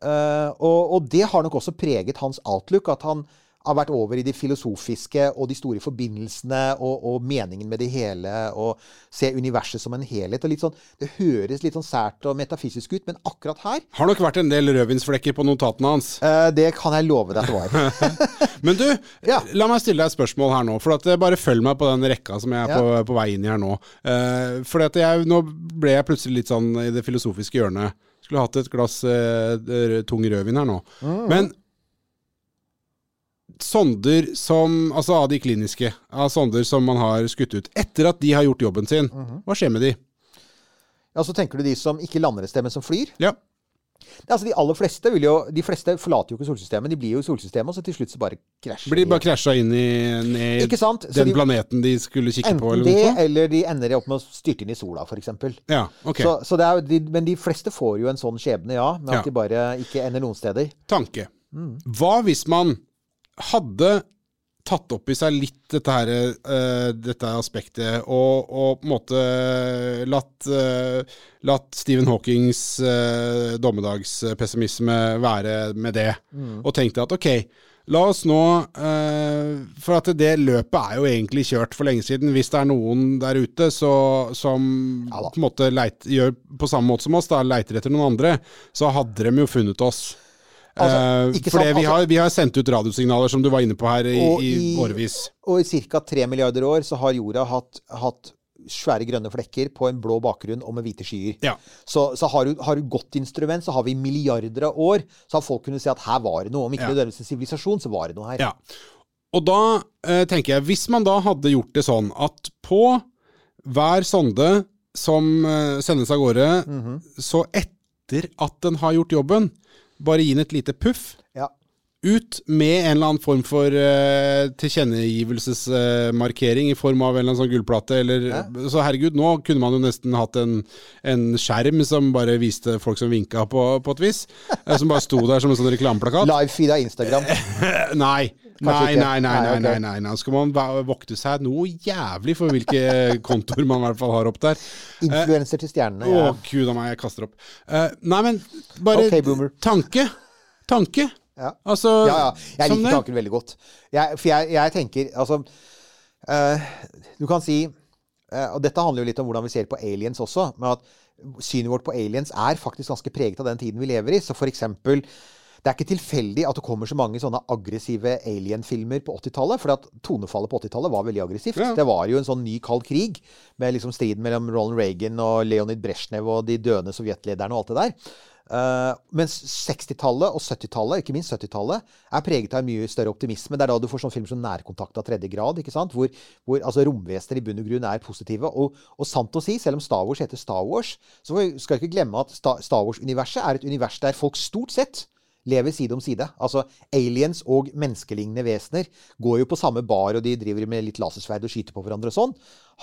S6: Uh, og, og det har nok også preget hans outlook. At han har vært over i de filosofiske og de store forbindelsene og, og meningen med det hele. Og se universet som en helhet. og litt sånn, Det høres litt sånn sært og metafysisk ut, men akkurat her
S5: Har nok vært en del rødvinsflekker på notatene hans.
S6: eh, Det kan jeg love deg at det var.
S5: Men du,
S6: Ja.
S5: la meg stille deg et spørsmål her nå. For at eh, Bare følg meg på den rekka som jeg er
S6: Ja.
S5: på, på vei inn i her nå. Eh, for at jeg, nå ble jeg plutselig litt sånn i det filosofiske hjørnet. Skulle hatt et glass eh, tung rødvin her nå.
S6: Mm.
S5: Men sonder som Altså av de kliniske. Av sonder som man har skutt ut. Etter at de har gjort jobben sin,
S6: Mhm.
S5: hva skjer med de?
S6: Ja, Så tenker du de som ikke lander et sted, men som flyr?
S5: Ja.
S6: Det altså De aller fleste vil jo, de fleste forlater jo ikke solsystemet. De blir jo i solsystemet, og så til slutt så bare krasjer
S5: Blir de bare krasja inn i, ned den
S6: de-
S5: planeten de skulle kikke på? Eller
S6: det,
S5: noe
S6: eller de ender opp med å styrte inn i sola, f.eks.
S5: Ja, ok.
S6: Så, så jo- de, men de fleste får jo en sånn skjebne, ja. Men
S5: Ja.
S6: at de bare ikke ender noen steder.
S5: tanke.
S6: Mm.
S5: Hva hvis man hadde tatt opp i seg litt dette, her, uh, dette aspektet, og, og på en måte latt, uh, latt Stephen Hawkings uh, dommedagspessimisme være med det,
S6: Mm.
S5: og tenkte at ok, la oss nå eh, For at det løpet er jo egentlig kjørt for lenge siden. Hvis det er noen der ute så, som
S6: Ja
S5: på en måte leit, gjør på samme måte som oss, da leiter etter noen andre, så hadde de jo funnet oss.
S6: Altså,
S5: Eh, for vi,
S6: altså-
S5: har, vi har sendt ut radiosignaler, som du var inne på her, i, i
S6: i-
S5: årevis.
S6: Og i ca. tre milliarder år så har jorda hatt, hatt svære grønne flekker på en blå bakgrunn og med hvite skyer.
S5: Ja.
S6: Så, så har, du, har du godt instrument, så har vi milliarder av år, så har folk kunnet si at her var det noe. Om ikke
S5: Ja.
S6: nødvendigvis en sivilisasjon, så var det noe her.
S5: Ja. Og da eh, tenker jeg, hvis man da hadde gjort det sånn at på hver sonde som eh, sendes av gårde,
S6: Mhm.
S5: så etter at den har gjort jobben, bare gi den et lite puff,
S6: Ja.
S5: ut med en eller annen form for uh, tilkjennegivelsesmarkering i form av en eller annen sånn gullplate. Eller, Så herregud, nå kunne man jo nesten hatt en, en skjerm som bare viste folk som vinka på, på et vis. eh, som bare sto der som en sånn reklameplakat.
S6: Live-feed av Instagram.
S5: Nei. Nei, nei, nei, nei,
S6: Nei,
S5: nei, nei. Skal man vokte seg noe jævlig for hvilke kontoer man i hvert fall har opp der.
S6: Influenser til stjernene.
S5: Å,
S6: Ja.
S5: gud a meg, jeg kaster opp. Eh, nei, men bare
S6: okay,
S5: tanke. Tanke.
S6: Ja.
S5: Altså,
S6: ja, ja. Jeg liker tanken veldig godt. Jeg, for jeg, jeg tenker Altså uh, Du kan si uh, Og dette handler jo litt om hvordan vi ser på aliens også. Men at synet vårt på aliens er faktisk ganske preget av den tiden vi lever i. Så for eksempel det er ikke tilfeldig at det kommer så mange sånne aggressive alien-filmer på 80-tallet. For at tonefallet på 80-tallet var veldig aggressivt.
S5: Ja.
S6: Det var jo en sånn ny kald krig med liksom striden mellom Ronald Reagan og Leonid Brezjnev og de døende sovjetlederne og alt det der. Uh, mens 60-tallet og 70-tallet, ikke minst 70-tallet, er preget av en mye større optimisme. Det er da du får sånn film som 'Nærkontakt av tredje grad', ikke sant? hvor, hvor altså, romvesener i bunn og grunn er positive. Og, og sant å si, selv om Star Wars heter Star Wars, så skal vi ikke glemme at Star Wars-universet er et univers der folk stort sett lever side om side. Altså aliens og menneskelignende vesener går jo på samme bar, og de driver med litt lasersverd og skyter på hverandre og sånn.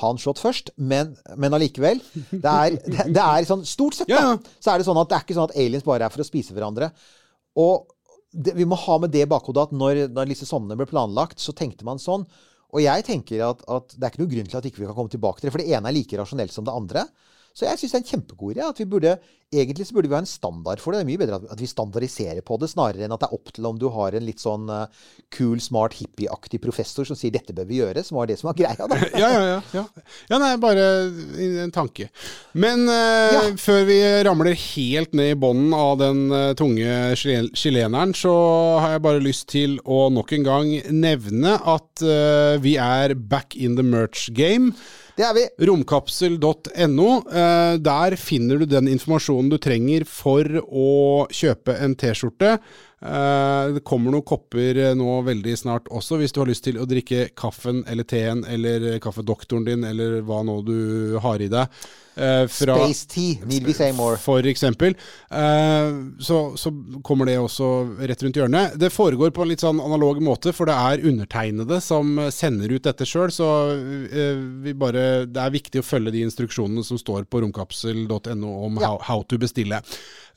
S6: Han slått først, men, men allikevel. Det er, det, det er sånn Stort sett, da, så er det sånn at det er ikke sånn at aliens bare er for å spise hverandre. Og det, vi må ha med det i bakhodet at når, når disse sonnene ble planlagt, så tenkte man sånn. Og jeg tenker at, at det er ikke noe grunn til at ikke vi kan komme tilbake til det. For det ene er like rasjonelt som det andre. Så jeg syns det er en kjempegod idé. At vi burde, egentlig så burde vi ha en standard for det. Det er mye bedre at, vi standardiserer på det, snarere enn at det er opp til om du har en litt sånn kul, cool, smart, hippie-aktig professor som sier 'dette bør vi gjøre', som var det som var greia, da.
S5: ja, ja, ja, ja. Ja, nei, bare en tanke. Men uh,
S6: Ja.
S5: før vi ramler helt ned i bånden av den uh, tunge chile- chileneren, så har jeg bare lyst til å nok en gang nevne at eh, vi er back in the merch game.
S6: Det er vi.
S5: Romkapsel.no. Eh, der finner du den informasjonen du trenger for å kjøpe en T-skjorte. Eh, det kommer noen kopper eh, nå veldig snart også, hvis du har lyst til å drikke kaffen eller teen eller kaffedoktoren din eller hva nå du har i deg. eh, fra-
S6: Space Tea. Need we say more?
S5: for eksempel. Eh, så, så kommer det også rett rundt hjørnet. Det foregår på en litt sånn analog måte, for det er undertegnede som sender ut dette sjøl. Så eh, vi bare, det er viktig å følge de instruksjonene som står på romkapsel.no om how, how to bestille.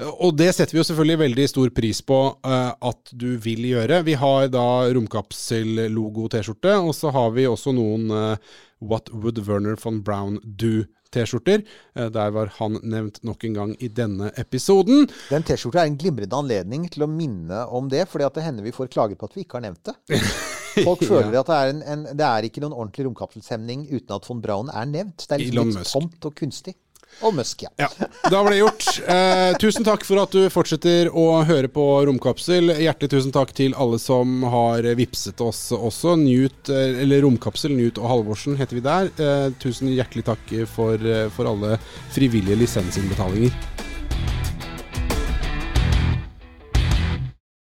S5: Og det setter vi jo selvfølgelig veldig stor pris på eh, at du vil gjøre. Vi har da romkapsel-logo-T-skjorte, og så har vi også noen eh, What Would Werner von Brown Do? T-skjorter. Eh, Der var han nevnt nok en gang i denne episoden.
S6: Den T-skjorta er en glimrende anledning til å minne om det, fordi at det hender vi får klager på at vi ikke har nevnt det. Folk føler at det er, en, en, det er ikke noen ordentlig romkapselshemning uten at von Braun er nevnt. Det er liksom litt tomt og kunstig. Og Musk, ja.
S5: Ja, da var det gjort. Eh, tusen takk for at du fortsetter å høre på Romkapsel. Hjertelig tusen takk til alle som har vipset oss også. Newt, eh, eller Romkapsel, Newt og Halvorsen heter vi der. Eh, tusen hjertelig takk for, eh, for alle frivillige lisensinnbetalinger.